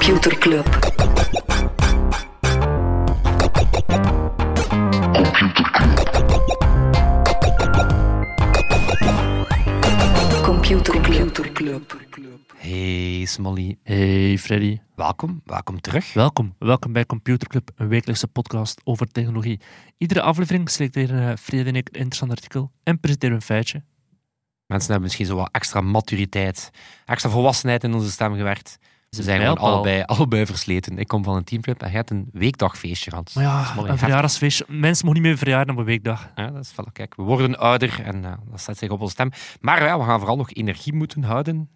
Computer Club. Computer Club. Hey Smolly, Hey Freddy, welkom, welkom terug. welkom. Welkom bij Computer Club, een wekelijkse podcast over technologie. Iedere aflevering selecteren Freddy en ik een interessant artikel en presenteren een feitje. Mensen hebben misschien zo wat extra maturiteit, extra volwassenheid in onze stem gewerkt. Ze zijn gewoon allebei, allebei versleten. Ik kom van een teamtrip en jij hebt een weekdagfeestje gehad. Maar ja, een verjaardagsfeestje. Mensen mogen niet meer verjaren op een weekdag. Ja, dat is wel, kijk, we worden ouder en eh, dat zet zich op onze stem. Maar ja, we gaan vooral nog energie moeten houden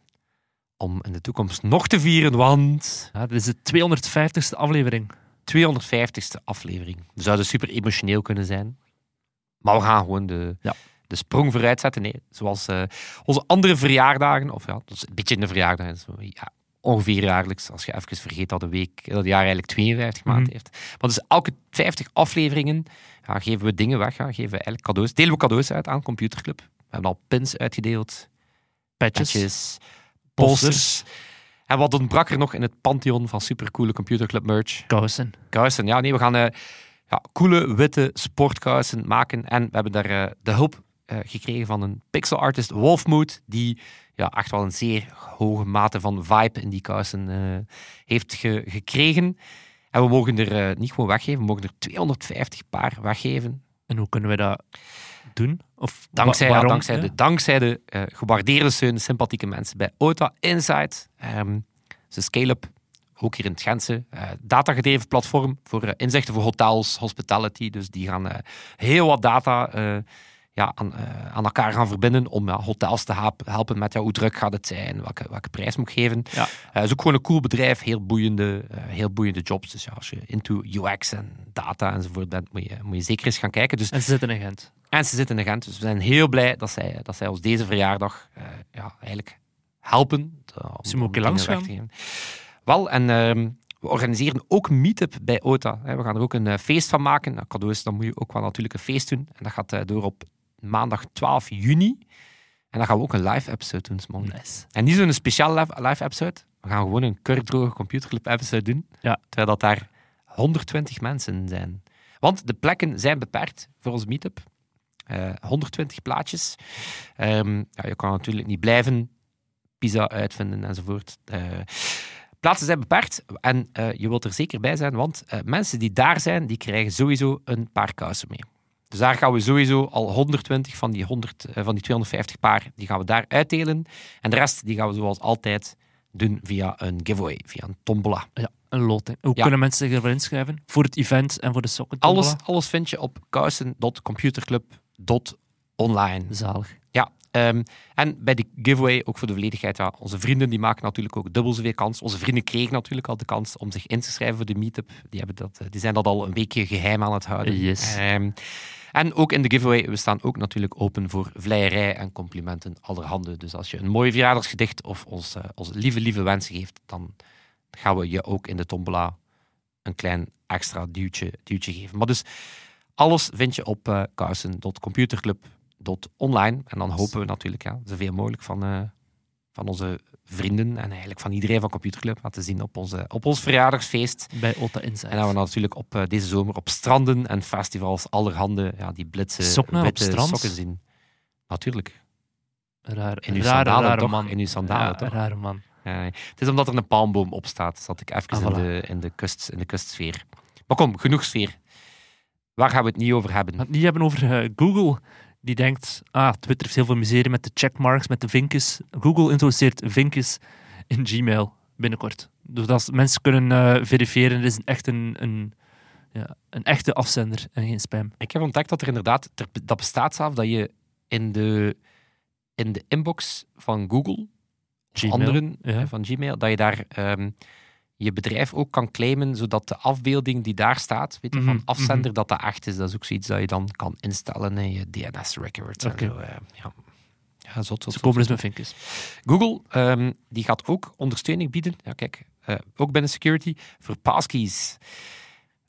om in de toekomst nog te vieren, want Ja, dit is de 250ste aflevering. 250ste aflevering. We zouden super emotioneel kunnen zijn. Maar we gaan gewoon de, Ja. de sprong vooruit zetten. Nee, zoals eh, onze andere verjaardagen. Of ja, dat is een beetje in de verjaardagen. Zo, ja, ongeveer jaarlijks. Als je even vergeet dat, de week, dat het jaar eigenlijk 52 maanden Mhm. heeft. Maar dus elke 50 afleveringen ja, geven we dingen weg. Ja, geven we eigenlijk cadeaus. Delen we cadeaus uit aan Computerclub. We hebben al pins uitgedeeld. Patches, Patches, posters, posters. En wat ontbrak er nog in het pantheon van supercoole Computerclub merch? kousen. kousen. Ja, nee, we gaan eh, ja, coole witte sportkousen maken. En we hebben daar eh, de hulp eh, gekregen van een pixel artist, Wolfmood, die ja, echt wel een zeer hoge mate van vibe in die kousen eh, heeft ge- gekregen. En we mogen er eh, niet gewoon weggeven, we mogen er 250 paar weggeven. En hoe kunnen we dat doen? Of Dankzij, ja, dankzij, Ja. de, dankzij de eh, gewaardeerde steun, sympathieke mensen bij OTA Insight. Ehm ze scale-up, ook hier in het Gentse. datagedreven platform voor inzichten voor hotels, hospitality. Dus die gaan heel wat data ja, aan, eh, aan elkaar gaan verbinden om ja, hotels te helpen met ja, hoe druk gaat het zijn, welke, welke prijs moet ik geven. Ja. Het is ook gewoon een cool bedrijf, heel boeiende, eh, heel boeiende jobs. Dus ja, als je into UX en data enzovoort bent, moet je, moet je zeker eens gaan kijken. Dus En ze zitten in Gent. en ze zitten in Gent, dus we zijn heel blij dat zij, dat zij ons deze verjaardag eh, ja, eigenlijk helpen. eh, om- Ze moet ook om een dingen keer weg langsgaan. te geven. Wel, en ehm, we organiseren ook Meetup bij OTA. We gaan er ook een eh, feest van maken. Nou, cadeaus, dan moet je ook wel natuurlijk een feest doen. En dat gaat eh, door op maandag 12 juni. En dan gaan we ook een live episode doen, Smolly. Nice. En niet zo'n speciaal live, live episode. We gaan gewoon een kurkdroge computerclub episode doen. Ja. Terwijl dat daar 120 mensen zijn. Want de plekken zijn beperkt voor ons meetup. Eh 120 plaatjes. Ehm, ja, je kan natuurlijk niet blijven pizza uitvinden enzovoort. Eh, plaatsen zijn beperkt en eh, je wilt er zeker bij zijn, want mensen die daar zijn, die krijgen sowieso een paar kousen mee. Dus daar gaan we sowieso al 120 van die, 100, eh, van die 250 paar, die gaan we daar uitdelen. En de rest die gaan we zoals altijd doen via een giveaway, via een tombola. Ja, een loting. Hoe Ja. kunnen mensen zich ervoor inschrijven? Voor het event en voor de sokken? Alles, alles vind je op kousen.computerclub.online. Zalig. Ja, ehm, en bij die giveaway, ook voor de volledigheid, ja, onze vrienden die maken natuurlijk ook dubbel zoveel kans. Onze vrienden kregen natuurlijk al de kans om zich in te schrijven voor de meetup. Die, hebben dat, eh, die zijn dat al een weekje geheim aan het houden. Yes. Ehm, en ook in de giveaway, we staan ook natuurlijk open voor vleierij en complimenten allerhande. Dus als je een mooi verjaardagsgedicht of ons, onze lieve, lieve wensen geeft, dan gaan we je ook in de tombola een klein extra duwtje, duwtje geven. Maar dus alles vind je op kousen.computerclub.online. En dan hopen we natuurlijk ja, zoveel mogelijk van, eh, van onze vrienden en eigenlijk van iedereen van Computerclub laten zien op, onze, op ons verjaardagsfeest. Bij Ota Insight. En dat we natuurlijk op eh, deze zomer op stranden en festivals allerhande ja, die blitse Sokken op strand? sokken zien. Natuurlijk. Raar, In uw rare, sandalen rare toch? man. In uw sandalen ja, toch? rare man. Het is omdat er een palmboom op staat. Zat ik even Ah, in, de, in, de kust, in de kustsfeer. Maar kom, genoeg sfeer. Waar gaan we het niet over hebben? We gaan het niet hebben over eh, Google. Die denkt, ah, Twitter heeft heel veel miserie met de checkmarks, met de vinkjes. Google introduceert vinkjes in Gmail binnenkort. Dus dat mensen kunnen eh, verifiëren, het is een, echt een, een, ja, een echte afzender en geen spam. Ik heb ontdekt dat er inderdaad, ter- dat bestaat zelf, dat je in de, in de inbox van Google, of Gmail, anderen ja. eh, van Gmail, dat je daar ehm, je bedrijf ook kan claimen, zodat de afbeelding die daar staat, weet je, Mhm, van afzender, dat dat echt is. Dat is ook zoiets dat je dan kan instellen in je DNS-records. Oké. en zo. eh, ja. Ja, zot, zot, Ze zot, komen dus met vinkjes. Google ehm, die gaat ook ondersteuning bieden. Ja, kijk, eh, ook binnen security voor passkeys.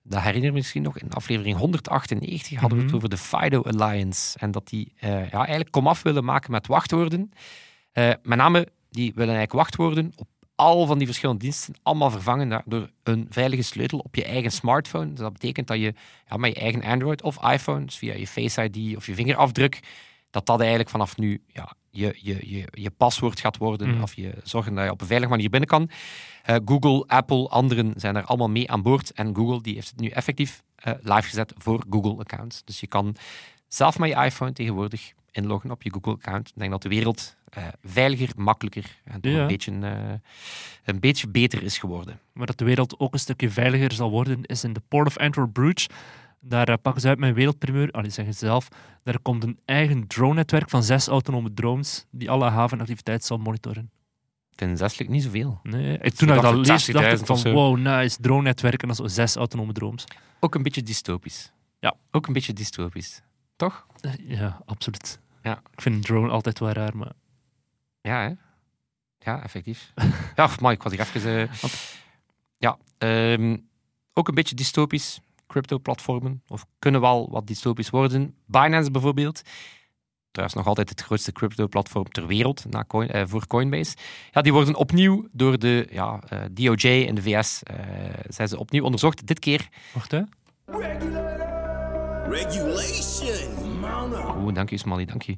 Dat herinner je me misschien nog. In aflevering 198 hadden we het Mhm. over de FIDO Alliance. En dat die eh, ja, eigenlijk komaf willen maken met wachtwoorden. Met name, die willen eigenlijk wachtwoorden op al van die verschillende diensten allemaal vervangen door een veilige sleutel op je eigen smartphone. Dus dat betekent dat je ja, met je eigen Android of iPhone, dus via je Face ID of je vingerafdruk, dat dat eigenlijk vanaf nu ja, je, je, je, je paswoord gaat worden. Mhm. Of je zorgen dat je op een veilige manier binnen kan. Eh, Google, Apple, anderen zijn daar allemaal mee aan boord. En Google die heeft het nu effectief eh, live gezet voor Google-accounts. Dus je kan zelf met je iPhone tegenwoordig inloggen op je Google-account. Ik denk dat de wereld eh, veiliger, makkelijker en toch Ja. een, beetje, eh, een beetje beter is geworden. Maar dat de wereld ook een stukje veiliger zal worden, is in de Port of Antwerp Bruges. Daar eh, pakken ze uit een wereldprimeur. Allee, zeggen ze zelf. Daar komt een eigen drone-netwerk van zes autonome drones die alle havenactiviteit zal monitoren. Ik vind zeselijk niet zoveel. Nee, en toen ik dat lees, dacht ik 80.000 van wow, nice, drone-netwerk en dan zo zes autonome drones. Ook een beetje dystopisch. Ja. Ook een beetje dystopisch. Toch? Ja, absoluut. Ja. Ik vind een drone altijd wel raar, maar... Ja, hè? Ja, effectief. ja, maar ik was hier even... eh, Ja, ehm, ook een beetje dystopisch. Crypto-platformen, of kunnen wel wat dystopisch worden. Binance bijvoorbeeld. Trouwens nog altijd het grootste crypto-platform ter wereld na Coin, eh, voor Coinbase. Ja, die worden opnieuw door de ja, eh, DOJ in de VS eh, zijn ze opnieuw onderzocht. Dit keer Wacht, hè. Regulation. Oeh, dank u, Smally, dank u.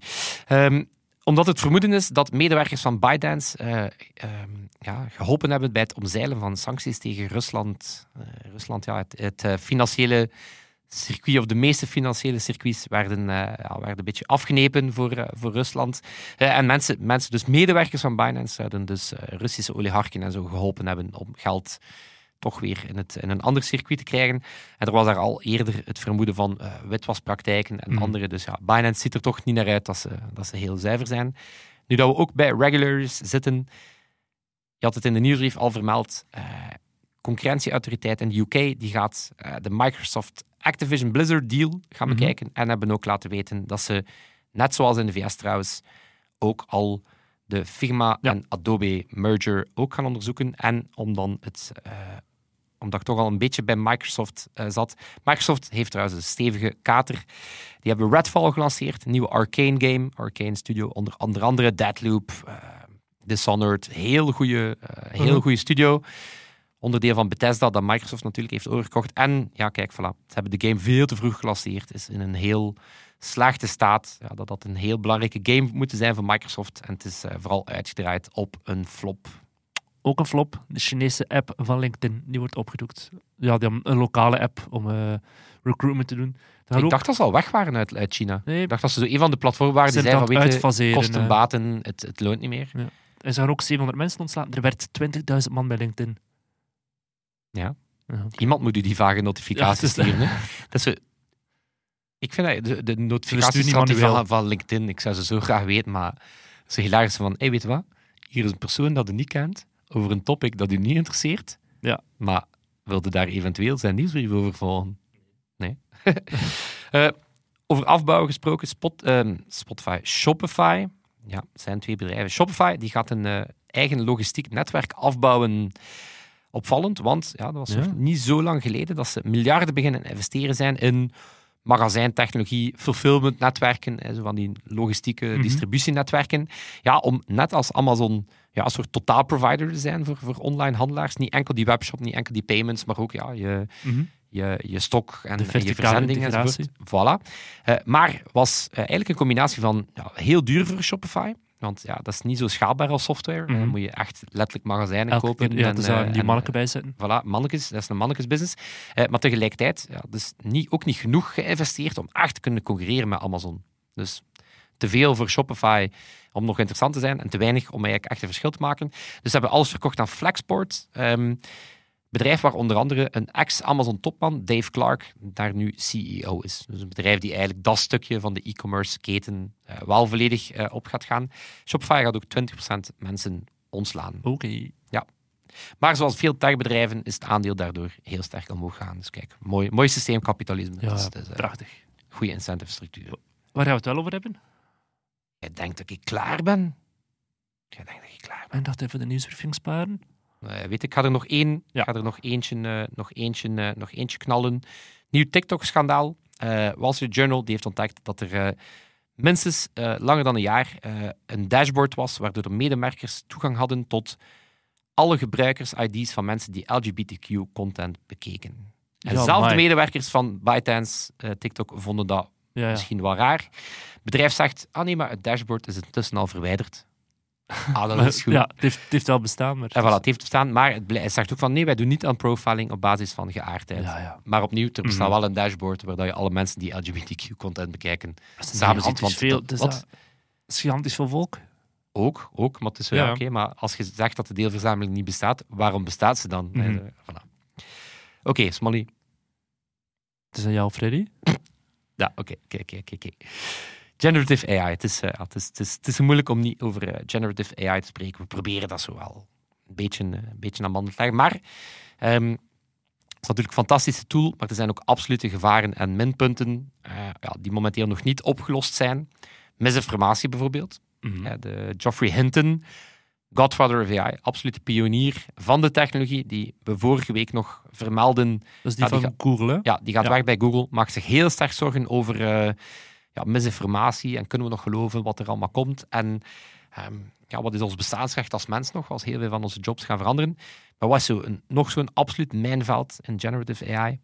Ehm, omdat het vermoeden is dat medewerkers van ByteDance eh, ehm, ja, geholpen hebben bij het omzeilen van sancties tegen Rusland. Eh, Rusland, ja, het, het eh, financiële circuit, of de meeste financiële circuits, werden, ja, werden een beetje afgenepen voor, voor Rusland. En mensen, mensen, dus medewerkers van Binance, zouden dus Russische oligarchen en zo geholpen hebben om geld toch weer in, het, in een ander circuit te krijgen. En er was daar al eerder het vermoeden van eh, witwaspraktijken en Mhm. andere. Dus ja, Binance ziet er toch niet naar uit dat ze, dat ze heel zuiver zijn. Nu dat we ook bij regulars zitten, je had het in de nieuwsbrief al vermeld, eh concurrentieautoriteit in de UK die gaat eh, de Microsoft Activision Blizzard deal gaan Mhm. bekijken en hebben ook laten weten dat ze, net zoals in de VS trouwens, ook al de Figma Ja. en Adobe merger ook gaan onderzoeken. En om dan het, eh, omdat ik toch al een beetje bij Microsoft eh, zat. Microsoft heeft trouwens een stevige kater. Die hebben Redfall gelanceerd, een nieuwe Arcane game. Arcane Studio, onder, onder andere Deadloop, eh, Dishonored. Heel goede, heel Mhm. goede studio. Onderdeel van Bethesda, dat Microsoft natuurlijk heeft overgekocht. En ja, kijk, voilà. Ze hebben de game veel te vroeg gelanceerd. Is in een heel slechte staat. Ja, dat dat een heel belangrijke game moet zijn voor Microsoft. En het is eh, vooral uitgedraaid op een flop. Ook een flop, de Chinese app van LinkedIn, die wordt opgedoekt. Ja, die hebben een lokale app om eh, recruitment te doen. Daar Ik ook- dacht dat ze al weg waren uit, uit China. Nee, Ik dacht dat ze zo een van de platformen waren ze die zeiden van, weet je, kosten, eh. baten, het, het loont niet meer. Er zijn ook 700 mensen ontslaan. Er werd 20.000 man bij LinkedIn. Ja. Ja. Iemand moet u die vage Ja, notificaties is- sturen. hè. Dat is. Ik vind dat de, de notificaties van, LinkedIn, ik zou ze zo graag weten, maar zo hilarisch van, hey, weet je wat? Hier is een persoon dat u niet kent, over een topic dat u niet interesseert, Ja. maar wilde daar eventueel zijn nieuwsbrief over volgen? Nee. Eh, over afbouw gesproken, Spot, ehm, Spotify, Shopify, ja, zijn twee bedrijven. Shopify die gaat een eh, eigen logistiek netwerk afbouwen. Opvallend, want ja, dat was Ja. niet zo lang geleden dat ze miljarden beginnen investeren zijn in magazijntechnologie, fulfillment netwerken, zo van die logistieke Mhm. distributienetwerken. Ja, om net als Amazon ja, een soort totaalprovider te zijn voor, voor online handelaars. Niet enkel die webshop, niet enkel die payments, maar ook ja, je, Mhm. je, je stok en, en je verzending enzovoort. Voilà. Eh, maar was eh, eigenlijk een combinatie van ja, heel duur voor Shopify. Want ja, dat is niet zo schaalbaar als software. Dan Mhm. moet je echt letterlijk magazijnen Elke kopen. keer, ja, en, dus eh, die en, manneken bij zetten. Voilà, mannetjes, dat is een mannetjesbusiness. Eh, maar tegelijkertijd, ja, dus niet, ook niet genoeg geïnvesteerd om echt te kunnen concurreren met Amazon. Dus te veel voor Shopify om nog interessant te zijn en te weinig om eigenlijk echt een verschil te maken. Dus ze hebben alles verkocht aan Flexport. ehm, bedrijf waar onder andere een ex-Amazon-topman, Dave Clark, daar nu CEO is. Dus een bedrijf die eigenlijk dat stukje van de e-commerce keten eh, wel volledig eh, op gaat gaan. Shopify gaat ook 20% mensen ontslaan. Oké. Maar zoals veel techbedrijven is het aandeel daardoor heel sterk omhoog gaan. Dus kijk, mooi, mooi systeemkapitalisme. Ja, Dus, prachtig. goede incentive structuur. Waar gaan we het wel over hebben? Jij denkt dat ik klaar ben? Jij denkt dat ik klaar ben? En dat even de nieuwsbriefing sparen. Eh, weet ik, ik ga er nog één, Ja. ga er nog eentje, eh, nog eentje, eh, nog eentje knallen. Nieuw TikTok-schandaal. Wall Street Journal die heeft ontdekt dat er minstens langer dan een jaar een dashboard was waardoor de medewerkers toegang hadden tot alle gebruikers-ID's van mensen die LGBTQ-content bekeken. En Ja, zelfs de amai. medewerkers van ByteDance, TikTok, vonden dat Ja, ja. misschien wel raar. Het bedrijf zegt, ah nee, maar het dashboard is intussen al verwijderd. Ah, dat is goed. Ja, het heeft, het heeft wel bestaan, maar... En voilà, het heeft bestaan, maar het zegt ook van nee, wij doen niet aan profiling op basis van geaardheid. Ja, ja. Maar opnieuw, er bestaat Mhm. wel een dashboard waar je alle mensen die LGBTQ-content bekijken samen ziet. Want veel. dat- wat? is gigantisch veel volk. Ook, ook, maar het is wel Ja. oké. maar als je zegt dat de deelverzameling niet bestaat, waarom bestaat ze dan? Mhm. Eh, voilà. Oké, Smolly. Het is aan jou, Freddy. Ja, oké, oké, oké, oké, oké. Generative AI. Het is, eh, het, is, het, is, het is moeilijk om niet over eh, generative AI te spreken. We proberen dat zo wel een beetje, eh, een beetje aan banden te leggen. Maar ehm, het is natuurlijk een fantastische tool, maar er zijn ook absolute gevaren en minpunten ja, die momenteel nog niet opgelost zijn. Misinformatie bijvoorbeeld. Mhm. De Geoffrey Hinton, Godfather of AI, absolute pionier van de technologie, die we vorige week nog vermelden. Is die Ja, die van Google, hè? Ja, die gaat Ja. weg bij Google, maakt zich heel sterk zorgen over ja, misinformatie en kunnen we nog geloven wat er allemaal komt. En ehm, ja, wat is ons bestaansrecht als mens nog, als heel veel van onze jobs gaan veranderen. Maar wat is zo een, nog zo'n absoluut mijnveld in generative AI?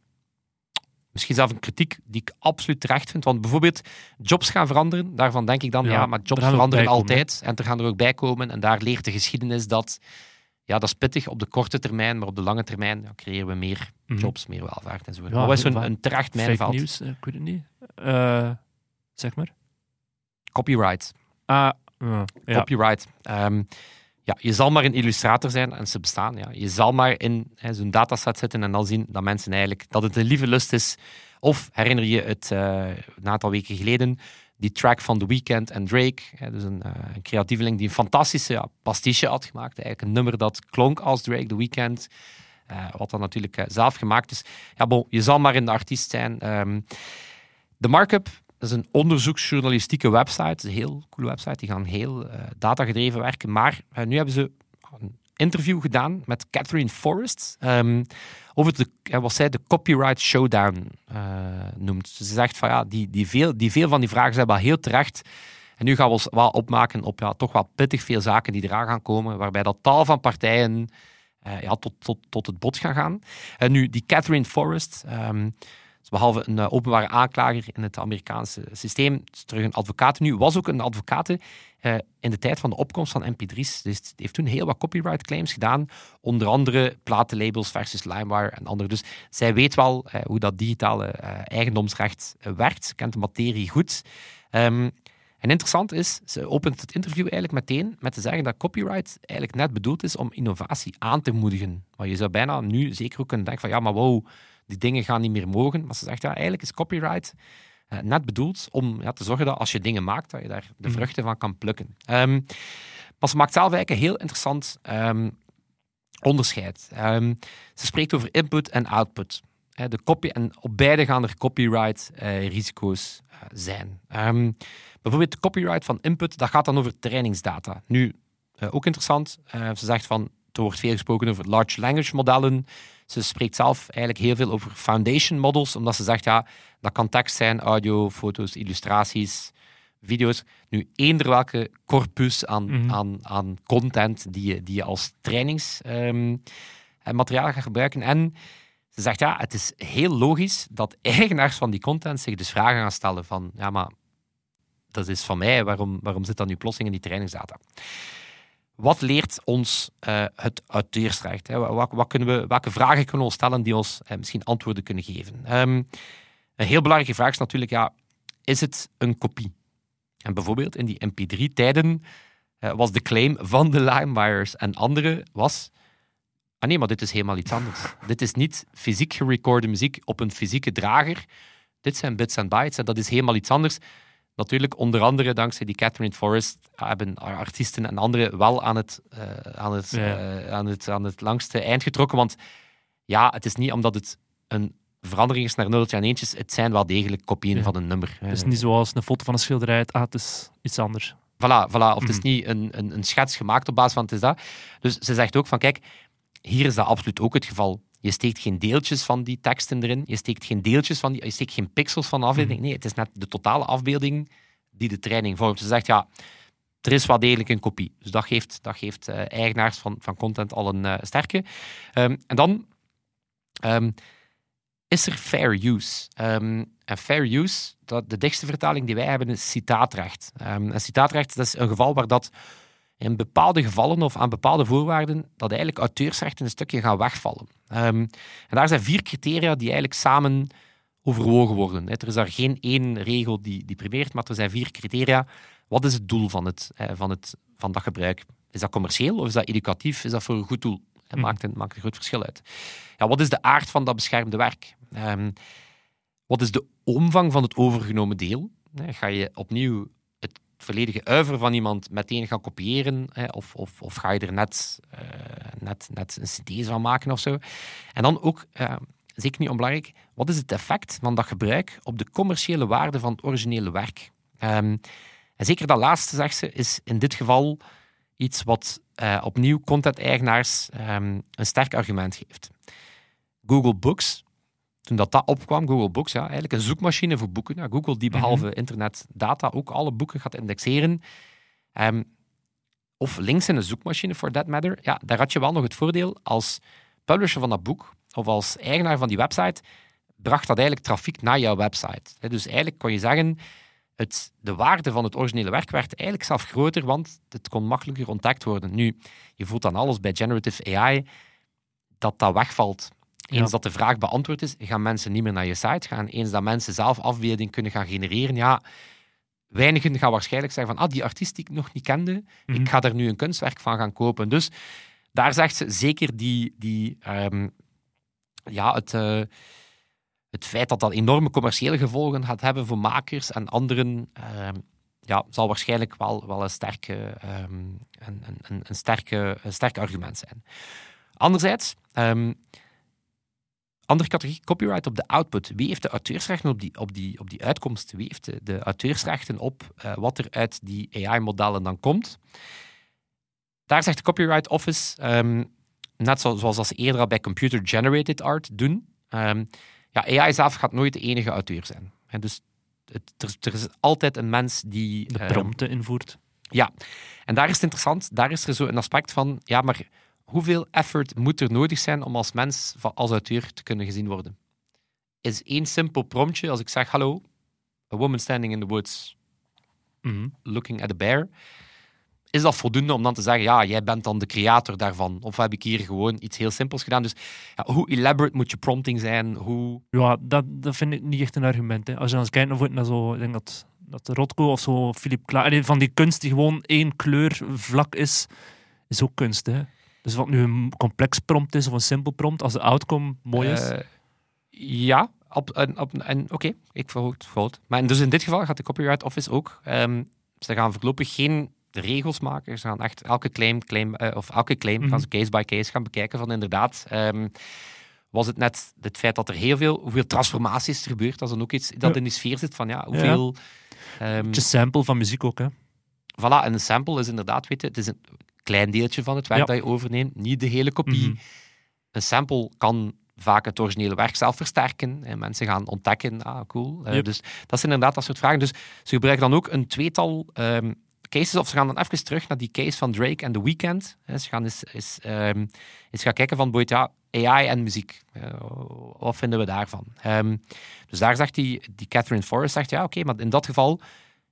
Misschien zelf een kritiek die ik absoluut terecht vind. Want bijvoorbeeld jobs gaan veranderen. Daarvan denk ik dan, Ja, ja, maar jobs er veranderen altijd. En er gaan er ook bij komen. En daar leert de geschiedenis dat... Ja, dat is pittig op de korte termijn, maar op de lange termijn ja, creëren we meer Mhm. jobs, meer welvaart enzovoort. Ja, maar wat is zo'n een terecht Fake mijnveld? nieuws, eh, ik weet het niet. Eh, zeg maar. Copyright. Ah, ja. Copyright. Ehm, ja, je zal maar een illustrator zijn en ze bestaan. Ja. Je zal maar in hè, zo'n dataset zitten en dan zien dat mensen eigenlijk dat het een lieve lust is. Of herinner je het eh, een aantal weken geleden, die track van The Weeknd en Drake. Hè, dus een, eh, een creatieveling die een fantastische ja, pastiche had gemaakt. Eigenlijk een nummer dat klonk als Drake, The Weeknd. eh, wat dan natuurlijk zelf gemaakt is. Ja, bon, je zal maar een artiest zijn. Ehm, de Markup dat is een onderzoeksjournalistieke website. Een heel coole website. Die gaan heel eh, datagedreven werken. Maar eh, nu hebben ze een interview gedaan met Catherine Forrest ehm, over de, eh, wat zij de copyright showdown noemt. Ze zegt van ja, die, die, veel, die veel van die vragen zijn wel heel terecht. En nu gaan we ons wel opmaken op ja, toch wel pittig veel zaken die eraan gaan komen, waarbij dat tal van partijen ja, tot, tot, tot het bod gaan gaan. En nu, die Catherine Forrest, ehm, is behalve een eh, openbare aanklager in het Amerikaanse systeem, is terug een advocaat nu, was ook een advocaat eh, in de tijd van de opkomst van MP3's. Dus die heeft toen heel wat copyright claims gedaan, onder andere platenlabels versus LimeWire en andere. Dus zij weet wel eh, hoe dat digitale eigendomsrecht werkt, kent de materie goed. Ehm, en interessant is, ze opent het interview eigenlijk meteen met te zeggen dat copyright eigenlijk net bedoeld is om innovatie aan te moedigen. Maar je zou bijna nu zeker ook kunnen denken van ja, maar wow, die dingen gaan niet meer mogen. Maar ze zegt ja, eigenlijk is copyright eh, net bedoeld om ja, te zorgen dat als je dingen maakt, dat je daar de Mhm. vruchten van kan plukken. Ehm, maar ze maakt zelf eigenlijk een heel interessant ehm, onderscheid. Ehm, ze spreekt over input en output. De copy, en op beide gaan er copyright-risico's zijn. Ehm, bijvoorbeeld de copyright van input, dat gaat dan over trainingsdata. Nu, eh, ook interessant, eh, ze zegt van, er wordt veel gesproken over large language modellen. Ze spreekt zelf eigenlijk heel veel over foundation models, omdat ze zegt, ja, dat kan tekst zijn, audio, foto's, illustraties, video's. Nu, eender welke corpus aan, Mhm. aan, aan content die je, die je als trainingsmateriaal gaat gebruiken. En ze zegt, ja, het is heel logisch dat eigenaars van die content zich dus vragen gaan stellen van, ja, maar dat is van mij, waarom, waarom zit dat nu plotseling in die trainingsdata? Wat leert ons eh, het auteursrecht? Hè? Wat, wat kunnen we, welke vragen kunnen we ons stellen die ons eh, misschien antwoorden kunnen geven? Ehm, een heel belangrijke vraag is natuurlijk, ja, is het een kopie? En bijvoorbeeld in die MP3-tijden eh, was de claim van de LimeWires en anderen was... Ah nee, maar dit is helemaal iets anders. dit is niet fysiek gerecorde muziek op een fysieke drager. Dit zijn bits en bytes en dat is helemaal iets anders. Natuurlijk, onder andere dankzij die Catherine Forrest hebben artiesten en anderen wel aan het, eh, aan, het, Ja. eh, aan, het, aan het langste eind getrokken. Want ja, het is niet omdat het een verandering is naar nulletjes en eentjes. Het zijn wel degelijk kopieën Ja. van een nummer. Het is niet zoals een foto van een schilderij. Het- Ah, het is iets anders. Voilà, voilà. Of het is Mhm. niet een, een, een schets gemaakt op basis van het is dat. Dus ze zegt ook van, kijk, hier is dat absoluut ook het geval. Je steekt geen deeltjes van die teksten erin. Je steekt geen deeltjes van die... Je steekt geen pixels van de afbeelding. Nee, het is net de totale afbeelding die de training vormt. Ze zegt, ja, er is wel degelijk een kopie. Dus dat geeft, dat geeft eh, eigenaars van, van content al een eh, sterke. Ehm, en dan ehm, is er fair use. Ehm, en fair use, dat, de dichtste vertaling die wij hebben, is citaatrecht. En citaatrecht dat is een geval waar dat in bepaalde gevallen of aan bepaalde voorwaarden dat eigenlijk auteursrechten een stukje gaan wegvallen. Ehm, en daar zijn vier criteria die eigenlijk samen overwogen worden. Er is daar geen één regel die, die primeert, maar er zijn vier criteria. Wat is het doel van, het, van, het, van dat gebruik? Is dat commercieel of is dat educatief? Is dat voor een goed doel? Het maakt, een, maakt een groot verschil uit. Ja, wat is de aard van dat beschermde werk? Ehm, wat is de omvang van het overgenomen deel? Ga je opnieuw het volledige uiver van iemand meteen gaan kopiëren? hè, Of, of, of ga je er net, eh, net, net een synthese van maken of zo? En dan ook, eh, zeker niet onbelangrijk, wat is het effect van dat gebruik op de commerciële waarde van het originele werk? Ehm, en zeker dat laatste, zegt ze, is in dit geval iets wat eh, opnieuw content-eigenaars ehm, een sterk argument geeft. Google Books, toen dat, dat opkwam, Google Books, ja, eigenlijk een zoekmachine voor boeken. Ja, Google die behalve internet data ook alle boeken gaat indexeren. Ehm, of links in een zoekmachine, for that matter. Ja, daar had je wel nog het voordeel als publisher van dat boek of als eigenaar van die website, bracht dat eigenlijk trafiek naar jouw website. Dus eigenlijk kon je zeggen, het, de waarde van het originele werk werd eigenlijk zelf groter, want het kon makkelijker ontdekt worden. Nu, je voelt dan alles bij generative AI dat dat wegvalt. Eens Ja. dat de vraag beantwoord is, gaan mensen niet meer naar je site gaan. Eens dat mensen zelf afbeelding kunnen gaan genereren, ja, weinigen gaan waarschijnlijk zeggen van, ah, die artiest die ik nog niet kende, Mhm. ik ga er nu een kunstwerk van gaan kopen. Dus daar zegt ze zeker die, die ehm, ja, het, eh, het feit dat dat enorme commerciële gevolgen gaat hebben voor makers en anderen, ehm, ja, zal waarschijnlijk wel, wel een, sterke, ehm, een, een, een, sterke, een sterk argument zijn. Anderzijds, andere categorie, copyright op de output. Wie heeft de auteursrechten op die, op die, op die uitkomst? Wie heeft de, de auteursrechten op eh, wat er uit die AI-modellen dan komt? Daar zegt de Copyright Office, ehm, net zo- zoals dat ze eerder al bij computer-generated art doen, ehm, ja, AI zelf gaat nooit de enige auteur zijn. En dus het, er, er is altijd een mens die... De ehm, prompten invoert. ja, en daar is het interessant. Daar is er zo een aspect van, ja, maar hoeveel effort moet er nodig zijn om als mens, van- als auteur, te kunnen gezien worden? Is één simpel promptje, als ik zeg, hallo, a woman standing in the woods Mhm. looking at a bear, is dat voldoende om dan te zeggen, ja, jij bent dan de creator daarvan? Of heb ik hier gewoon iets heel simpels gedaan? Dus ja, hoe elaborate moet je prompting zijn? Hoe... Ja, dat, dat vind ik niet echt een argument. Hè. Als je dan eens kijkt naar, naar zo, ik denk dat, dat Rotko of zo, Philippe Klaar, van die kunst die gewoon één kleur vlak is, is ook kunst. Hè. Dus wat nu een complex prompt is of een simpel prompt, als de outcome mooi is. Eh, ja, op, en, op, en, oké, ik verhoog het. Maar dus in dit geval gaat de Copyright Office ook. ehm, ze gaan voorlopig geen regels maken. Ze gaan echt elke claim, claim eh, of elke claim gaan ze case by case gaan bekijken. Van inderdaad, ehm, was het net het feit dat er heel veel, hoeveel transformaties er gebeurt, dat is dan ook iets dat Ja. in die sfeer zit van ja, hoeveel. ehm, Beetje sample van muziek ook. Hè. voilà, en een sample is inderdaad, weet je, het is een klein deeltje van het werk Ja. dat je overneemt, niet de hele kopie. Mhm. Een sample kan vaak het originele werk zelf versterken. En mensen gaan ontdekken, ah, cool. Dus dat zijn inderdaad dat soort vragen. Dus ze gebruiken dan ook een tweetal ehm, cases, of ze gaan dan even terug naar die case van Drake en The Weeknd. Eh, Ze gaan eens, eens, ehm, eens gaan kijken van, boeit, ja, AI en muziek. Eh, wat vinden we daarvan? Ehm, dus daar zegt die, die Catherine Forrest, zegt, ja, oké, maar in dat geval,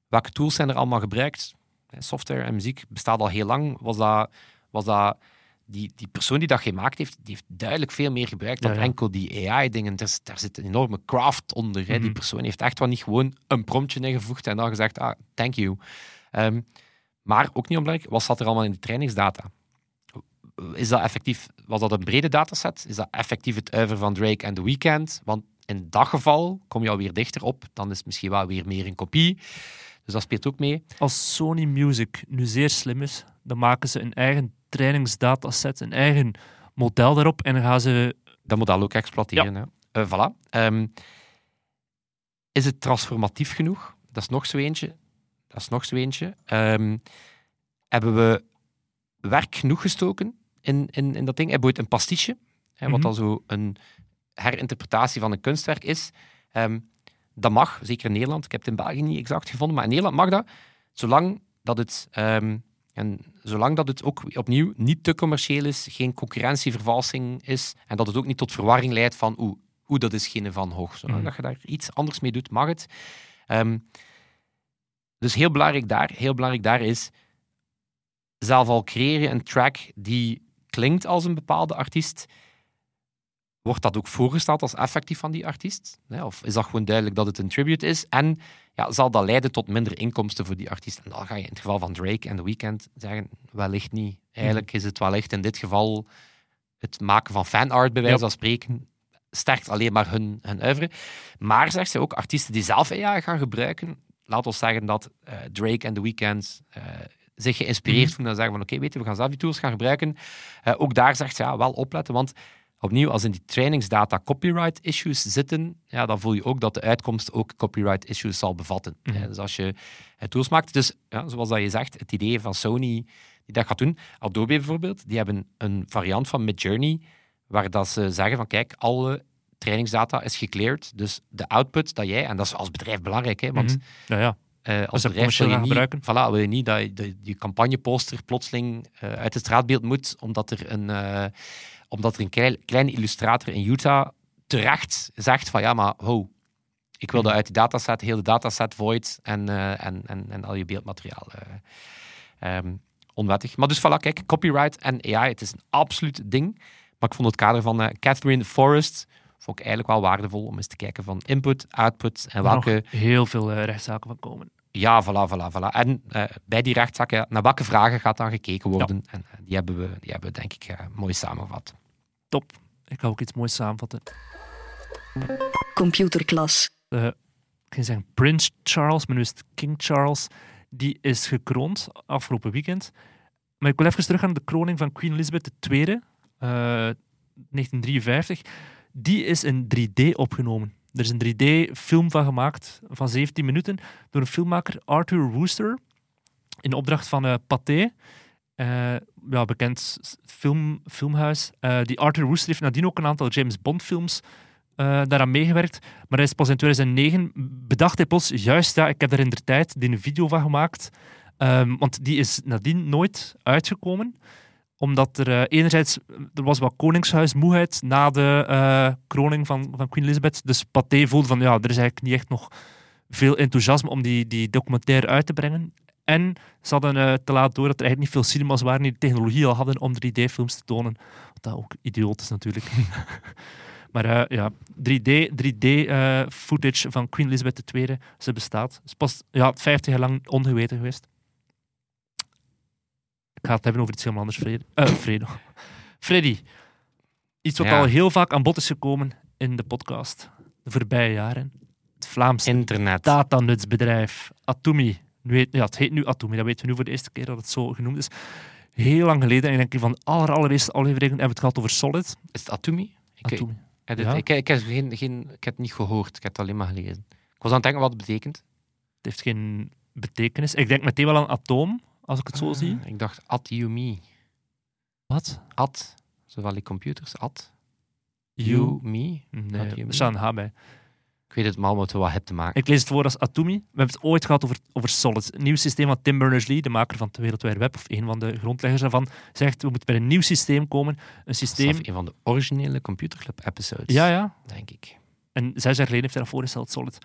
welke tools zijn er allemaal gebruikt? Software en muziek bestaat al heel lang. Was dat... Was dat die, die persoon die dat gemaakt heeft, die heeft duidelijk veel meer gebruikt dan Ja, ja. enkel die AI-dingen. Daar, daar zit een enorme craft onder. Hè. Die Mhm. persoon heeft echt wel niet gewoon een promptje ingevoegd en dan gezegd, ah, thank you. Ehm, maar ook niet onbelangrijk, wat zat er allemaal in de trainingsdata? Is dat effectief, was dat een brede dataset? Is dat effectief het uiver van Drake en The Weeknd? Want in dat geval kom je alweer dichter op. Dan is het misschien wel weer meer een kopie. Dus dat speelt ook mee. Als Sony Music nu zeer slim is, dan maken ze een eigen trainingsdataset, een eigen model daarop en dan gaan ze... dat model ook exploiteren. hè. Eh, voilà. Ehm, is het transformatief genoeg? Dat is nog zo eentje. Dat is nog zo eentje. Ehm, hebben we werk genoeg gestoken in, in, in dat ding? Hebben we ooit een pastiche? Hè, wat Mhm. dan zo een herinterpretatie van een kunstwerk is. Ehm, dat mag, zeker in Nederland. Ik heb het in België niet exact gevonden, maar in Nederland mag dat, zolang dat het, ehm, en zolang dat het ook opnieuw niet te commercieel is, geen concurrentievervalsing is en dat het ook niet tot verwarring leidt van oeh, oeh dat is geen Van Hoog. Zolang Mhm. dat je daar iets anders mee doet, mag het. Ehm, dus heel belangrijk daar, heel belangrijk daar is zelf al creëer je een track die klinkt als een bepaalde artiest, wordt dat ook voorgesteld als effectief van die artiest? Of is dat gewoon duidelijk dat het een tribute is? En ja, zal dat leiden tot minder inkomsten voor die artiest? En dan ga je in het geval van Drake en The Weeknd zeggen, wellicht niet. Eigenlijk is het wellicht in dit geval het maken van fanart, bij wijze van spreken, sterkt alleen maar hun, hun oeuvre. Maar, zegt ze ook, artiesten die zelf AI gaan gebruiken, laat ons zeggen dat eh, Drake en The Weeknd eh, zich geïnspireerd Mhm. voelen en zeggen van oké, weet je, we gaan zelf die tools gaan gebruiken. Eh, ook daar zegt ze, ja, wel opletten, want opnieuw, als in die trainingsdata copyright issues zitten, ja, dan voel je ook dat de uitkomst ook copyright issues zal bevatten. Mhm. Eh, dus als je eh, tools maakt, dus ja, zoals dat je zegt, het idee van Sony die dat gaat doen, Adobe bijvoorbeeld, die hebben een variant van Midjourney waar dat ze zeggen van kijk, alle trainingsdata is gecleared, dus de output dat jij, en dat is als bedrijf belangrijk, hè, want Mhm. Ja, ja. eh, als bedrijf wil je, niet, voilà, wil je niet dat je de, die campagneposter plotseling eh, uit het straatbeeld moet, omdat er een, eh, omdat er een klein, kleine illustrator in Utah terecht zegt van ja, maar ho, ik wil dat uit die dataset, heel de dataset void en, eh, en, en, en al je beeldmateriaal. eh, ehm, onwettig. Maar dus voilà, kijk, copyright en AI, het is een absoluut ding. Maar ik vond het kader van eh, Catherine Forrest vond ik eigenlijk wel waardevol om eens te kijken van input, output en welke... heel veel rechtszaken van komen. Ja, voilà, voilà, voilà. En bij die rechtszaken, naar welke vragen gaat dan gekeken worden? En die, hebben we, die hebben we, denk ik, mooi samengevat. Top. Ik ga ook iets moois samenvatten. Computerklas. Eh, ik ging zeggen Prins Charles, maar nu is het King Charles. Die is gekroond afgelopen weekend. Maar ik wil even terug aan de kroning van Queen Elizabeth II, eh 1953. Die is in 3D opgenomen. Er is een 3D-film van gemaakt van 17 minuten door een filmmaker Arthur Wooster in opdracht van eh Pathé. Eh, ja, bekend s- film, filmhuis. Eh, die Arthur Wooster heeft nadien ook een aantal James Bond films eh, daaraan meegewerkt. Maar hij is pas in 2009 bedacht hij plots, juist ja, ik heb er in de tijd die een video van gemaakt. Ehm, want die is nadien nooit uitgekomen. Omdat er eh, enerzijds, er was wat koningshuismoeheid na de eh, kroning van, van Queen Elizabeth. Dus Pathé voelde van, ja, er is eigenlijk niet echt nog veel enthousiasme om die, die documentaire uit te brengen. En ze hadden eh, te laat door dat er eigenlijk niet veel cinemas waren die de technologie al hadden om 3D-films te tonen. Wat dat ook idioot is natuurlijk. maar eh, ja, 3D, 3D-footage van Queen Elizabeth II, ze bestaat. Ze is pas ja, 50 jaar lang ongeweten geweest. Ik ga het hebben over iets helemaal anders, Fredo. Eh, Fredo. Freddy. Iets wat Ja. al heel vaak aan bod is gekomen in de podcast de voorbije jaren. Het Vlaamse Internet. datanutsbedrijf Atumi. Nu heet, ja, het heet nu Atumi, dat weten we nu voor de eerste keer dat het zo genoemd is. Heel lang geleden, en ik denk van de aller, allereerste afleveringen hebben we het gehad over Solid. Is het Atumi? Ik, ik, heb het- Ja. ik, ik, heb geen, geen, ik heb het niet gehoord, ik heb het alleen maar gelezen. Ik was aan het denken wat het betekent. Het heeft geen betekenis. Ik denk meteen wel aan atoom, als ik het zo Ah, zie. Ik dacht Atumi. Wat? At. Zowel die computers. At. You? You, me. Nee, er staat een H bij. Ik weet het maar met wat het te maken. Ik lees het voor als Atumi. We hebben het ooit gehad over, over Solid. Een nieuw systeem van Tim Berners-Lee, de maker van de World Wide Web, of een van de grondleggers daarvan, zegt we moeten bij een nieuw systeem komen. Een systeem... een van de originele Computerclub episodes. Ja, ja. Denk ik. En zes jaar geleden heeft hij dat voorgesteld, Solid.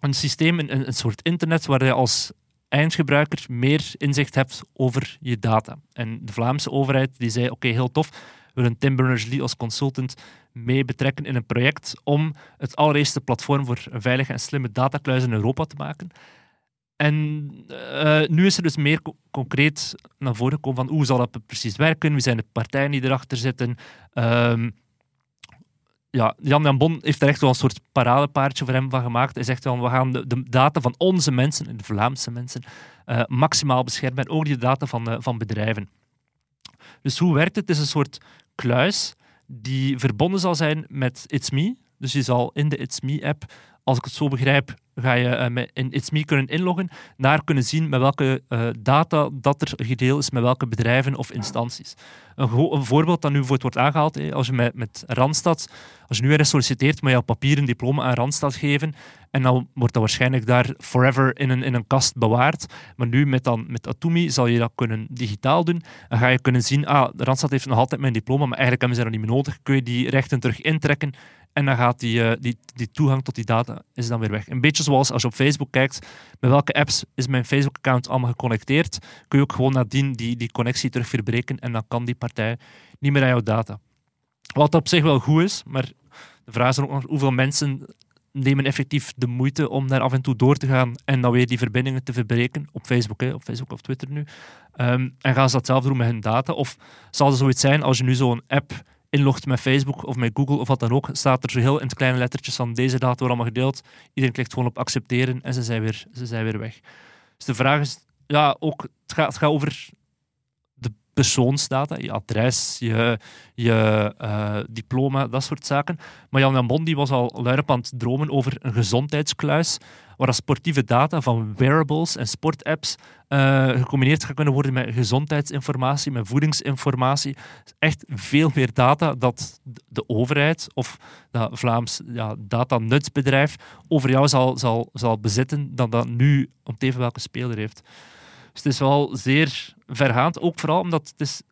Een systeem, een, een soort internet waar je als eindgebruiker meer inzicht hebt over je data. En de Vlaamse overheid die zei, oké, heel tof, willen Tim Berners-Lee als consultant mee betrekken in een project om het allereerste platform voor een veilige en slimme datakluis in Europa te maken. En eh, nu is er dus meer co- concreet naar voren gekomen van hoe zal dat precies werken, wie zijn de partijen die erachter zitten, Ehm, ja, Jan Jan Bon heeft er echt wel een soort paradepaardje voor hem van gemaakt. Hij zegt wel, we gaan de, data van onze mensen, de Vlaamse mensen, eh, maximaal beschermen. En ook die data van, eh, van bedrijven. Dus hoe werkt het? Het is een soort kluis die verbonden zal zijn met It's Me. Dus je zal in de It's Me-app, als ik het zo begrijp, ga je eh, met, in It's Me kunnen inloggen, naar kunnen zien met welke eh, data dat er gedeeld is met welke bedrijven of instanties. Een, voorbeeld dat nu voor het wordt aangehaald, hè, als je met, Randstad, als je nu ergens solliciteert, moet je al papieren diploma aan Randstad geven en dan wordt dat waarschijnlijk daar forever in een, in een kast bewaard. Maar nu met, dan, met Atumi zal je dat kunnen digitaal doen. Dan ga je kunnen zien, ah, Randstad heeft nog altijd mijn diploma, maar eigenlijk hebben ze dat niet meer nodig. Kun je die rechten terug intrekken en dan gaat die, eh, die, die toegang tot die data is dan weer weg. Een beetje zoals als je op Facebook kijkt, met welke apps is mijn Facebook-account allemaal geconnecteerd, kun je ook gewoon nadien die, die connectie terug verbreken en dan kan die partij niet meer aan jouw data. Wat op zich wel goed is, maar de vraag is dan ook nog hoeveel mensen nemen effectief de moeite om daar af en toe door te gaan en dan weer die verbindingen te verbreken op Facebook, hè, op Facebook of Twitter nu. Ehm, en gaan ze dat zelf doen met hun data? Of zal er zoiets zijn als je nu zo'n app inlogt met Facebook of met Google of wat dan ook, staat er zo heel in het kleine lettertjes van deze data worden allemaal gedeeld. Iedereen klikt gewoon op accepteren en ze zijn weer, ze zijn weer weg. Dus de vraag is, ja, ook, het gaat, het gaat over persoonsdata, je adres, je, je eh, diploma, dat soort zaken. Maar Jan Jan Bon die was al luid aan het dromen over een gezondheidskluis, waar sportieve data van wearables en sportapps eh, gecombineerd gaan kunnen worden met gezondheidsinformatie, met voedingsinformatie. Echt veel meer data dat de overheid of dat Vlaams ja, datanutsbedrijf over jou zal, zal, zal bezitten dan dat nu om even welke speler heeft. Dus het is wel zeer vergaand, ook vooral omdat het is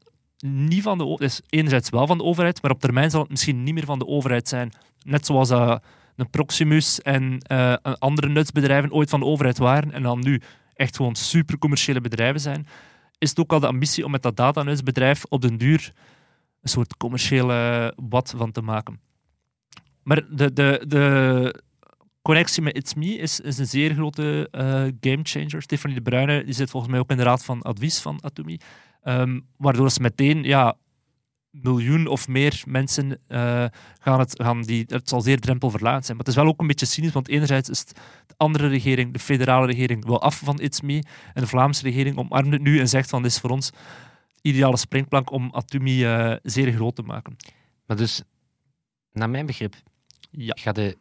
niet van de is enerzijds wel van de overheid, maar op termijn zal het misschien niet meer van de overheid zijn. Net zoals dat een Proximus en eh, andere nutsbedrijven ooit van de overheid waren en dan nu echt gewoon supercommerciële bedrijven zijn, is het ook al de ambitie om met dat datanutsbedrijf op den duur een soort commerciële wat van te maken. Maar de, de, de connectie met It's Me is, is een zeer grote eh gamechanger. Stefanie de Bruyne die zit volgens mij ook in de raad van advies van Atomi. Ehm, waardoor ze meteen ja, miljoen of meer mensen eh, gaan het, gaan die, het zal zeer drempelverlaat zijn. Maar het is wel ook een beetje cynisch, want enerzijds is het de andere regering, de federale regering, wil af van It's Me. En de Vlaamse regering omarmt het nu en zegt van dit is voor ons de ideale springplank om Atumi eh, zeer groot te maken. Maar dus, naar mijn begrip, Ja. ga de...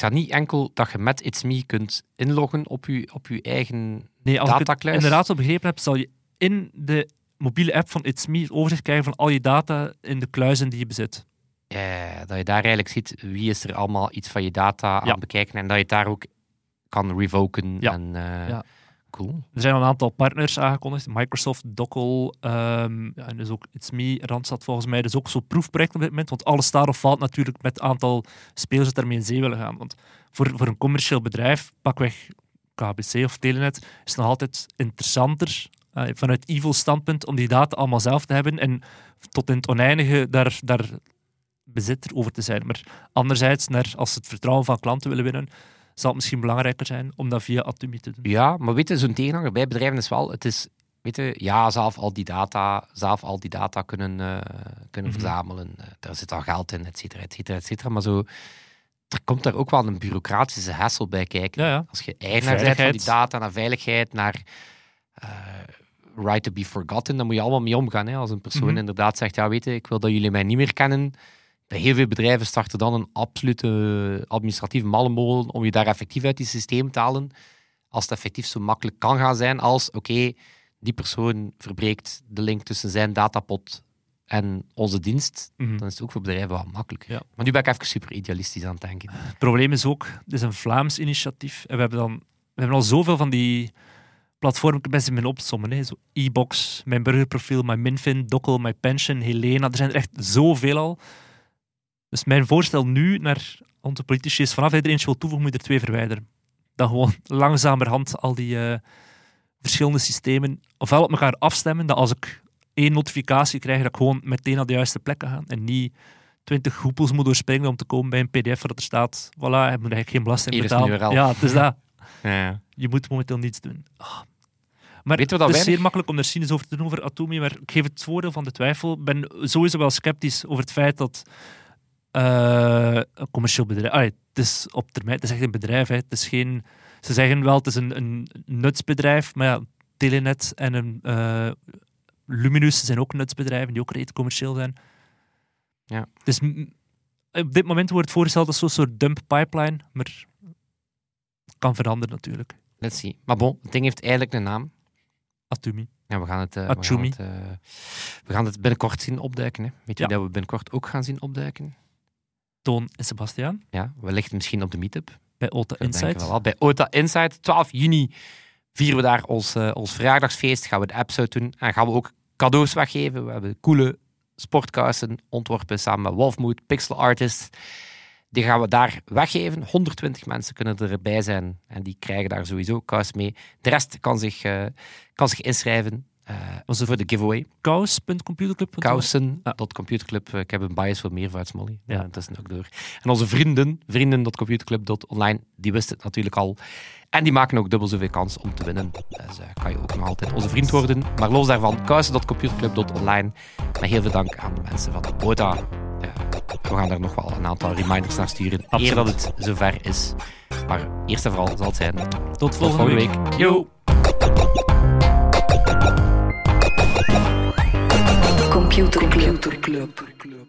Gaat niet enkel dat je met It's Me kunt inloggen op je, op je eigen Nee, als ik datakluis. inderdaad zo begrepen heb, zal je in de mobiele app van It's Me het overzicht krijgen van al je data in de kluizen die je bezit. Ja, dat je daar eigenlijk ziet wie is er allemaal iets van je data aan Ja. bekijken en dat je het daar ook kan revoken. Ja. En, eh, Ja. Er zijn een aantal partners aangekondigd. Microsoft, Dockel, ehm, en dus ook It's Me, Randstad volgens mij. Dus ook zo'n proefproject op dit moment. Want alles staat of valt natuurlijk met het aantal spelers dat daarmee in zee willen gaan. Want voor, voor een commercieel bedrijf, pakweg KBC of Telenet, is het nog altijd interessanter eh, vanuit evil standpunt om die data allemaal zelf te hebben en tot in het oneindige daar, daar bezitter over te zijn. Maar anderzijds, naar, als ze het vertrouwen van klanten willen winnen, zal het misschien belangrijker zijn om dat via Atumi te doen. Ja, maar weet je, zo'n tegenhanger bij bedrijven is wel, het is, weet je, ja, zelf al die data, zelf al die data kunnen, eh, kunnen Mhm. verzamelen. Eh, daar zit al geld in, et cetera, et cetera, et cetera. Maar zo, er komt daar ook wel een bureaucratische hassel bij kijken. Ja, ja. Als je eigenaar bent van die data, naar veiligheid, naar eh, right to be forgotten, dan moet je allemaal mee omgaan. Hè. Als een persoon Mhm. inderdaad zegt, ja, weet je, ik wil dat jullie mij niet meer kennen. Bij heel veel bedrijven starten dan een absolute administratieve mallenmolen om je daar effectief uit die systeem te halen. Als het effectief zo makkelijk kan gaan zijn als, oké, die persoon verbreekt de link tussen zijn datapot en onze dienst, Mhm. dan is het ook voor bedrijven wel makkelijker. Ja. Maar nu ben ik even super idealistisch aan het denken. Het probleem is ook, het is een Vlaams initiatief. En we hebben, dan, we hebben al zoveel van die platformen, ze mijn opsommen. Hè. Zo e-box, mijn burgerprofiel, mijn Minfin, Dokkel, mijn pension, Helena. Er zijn er echt zoveel al. Dus mijn voorstel nu naar onze politici is vanaf je er eentje wil toevoegen, moet je er twee verwijderen. Dan gewoon langzamerhand al die eh, verschillende systemen ofwel op elkaar afstemmen, dat als ik één notificatie krijg, dat ik gewoon meteen naar de juiste plek kan gaan en niet 20 hoepels moet doorspringen om te komen bij een pdf waar er staat, voilà, je moet eigenlijk geen belasting betalen. Ja, het is dat. Ja. Je moet momenteel niets doen. Ah. Maar Weet het is weinig- zeer makkelijk om er cynisch over te doen over Atomi, maar ik geef het voordeel van de twijfel. Ik ben sowieso wel sceptisch over het feit dat een commercieel bedrijf... Allee, het is op termijn, het is echt een bedrijf. Hè. Het is geen, ze zeggen wel, het is een, een nutsbedrijf, maar ja, Telenet en een, eh, Luminus zijn ook nutsbedrijven die ook redelijk commercieel zijn. Ja. Dus op dit moment wordt het voorgesteld als zo'n soort dump pipeline, maar Kan veranderen natuurlijk. Let's see. Maar bon, het ding heeft eigenlijk een naam. Atumi. Ja, we gaan het, eh, we gaan het, eh, we gaan het binnenkort zien opduiken. Hè. Weet je Ja. dat we binnenkort ook gaan zien opduiken? Toon en Sebastiaan Ja, wellicht misschien op de meetup. bij Ota Insight. wel. Bij OTA Insight, 12 juni, vieren we daar ons, eh, ons verjaardagsfeest. Gaan we de apps uit doen. En gaan we ook cadeaus weggeven. We hebben coole sportkousen ontworpen samen met Wolfmood, Pixel Artist. Die gaan we daar weggeven. 120 mensen kunnen erbij zijn. En die krijgen daar sowieso kous mee. De rest kan zich, eh, kan zich inschrijven Was het voor de giveaway. Kous.computerclub. Kousen.computerclub. Ik heb een bias voor meervoud, Molly. Ja. Dat is ook door. En onze vrienden, vrienden.computerclub.online, die wisten het natuurlijk al. En die maken ook dubbel zoveel kans om te winnen. Dus eh, kan je ook nog altijd onze vriend worden. Maar los daarvan, kousen.computerclub.online. Met heel veel dank aan de mensen van OTA. Eh, we gaan daar nog wel een aantal reminders naar sturen. Eer Absoluut. dat het zover is. Maar eerst en vooral zal het zijn. Tot Tot volgende, volgende week. week. Yo! Computer Club.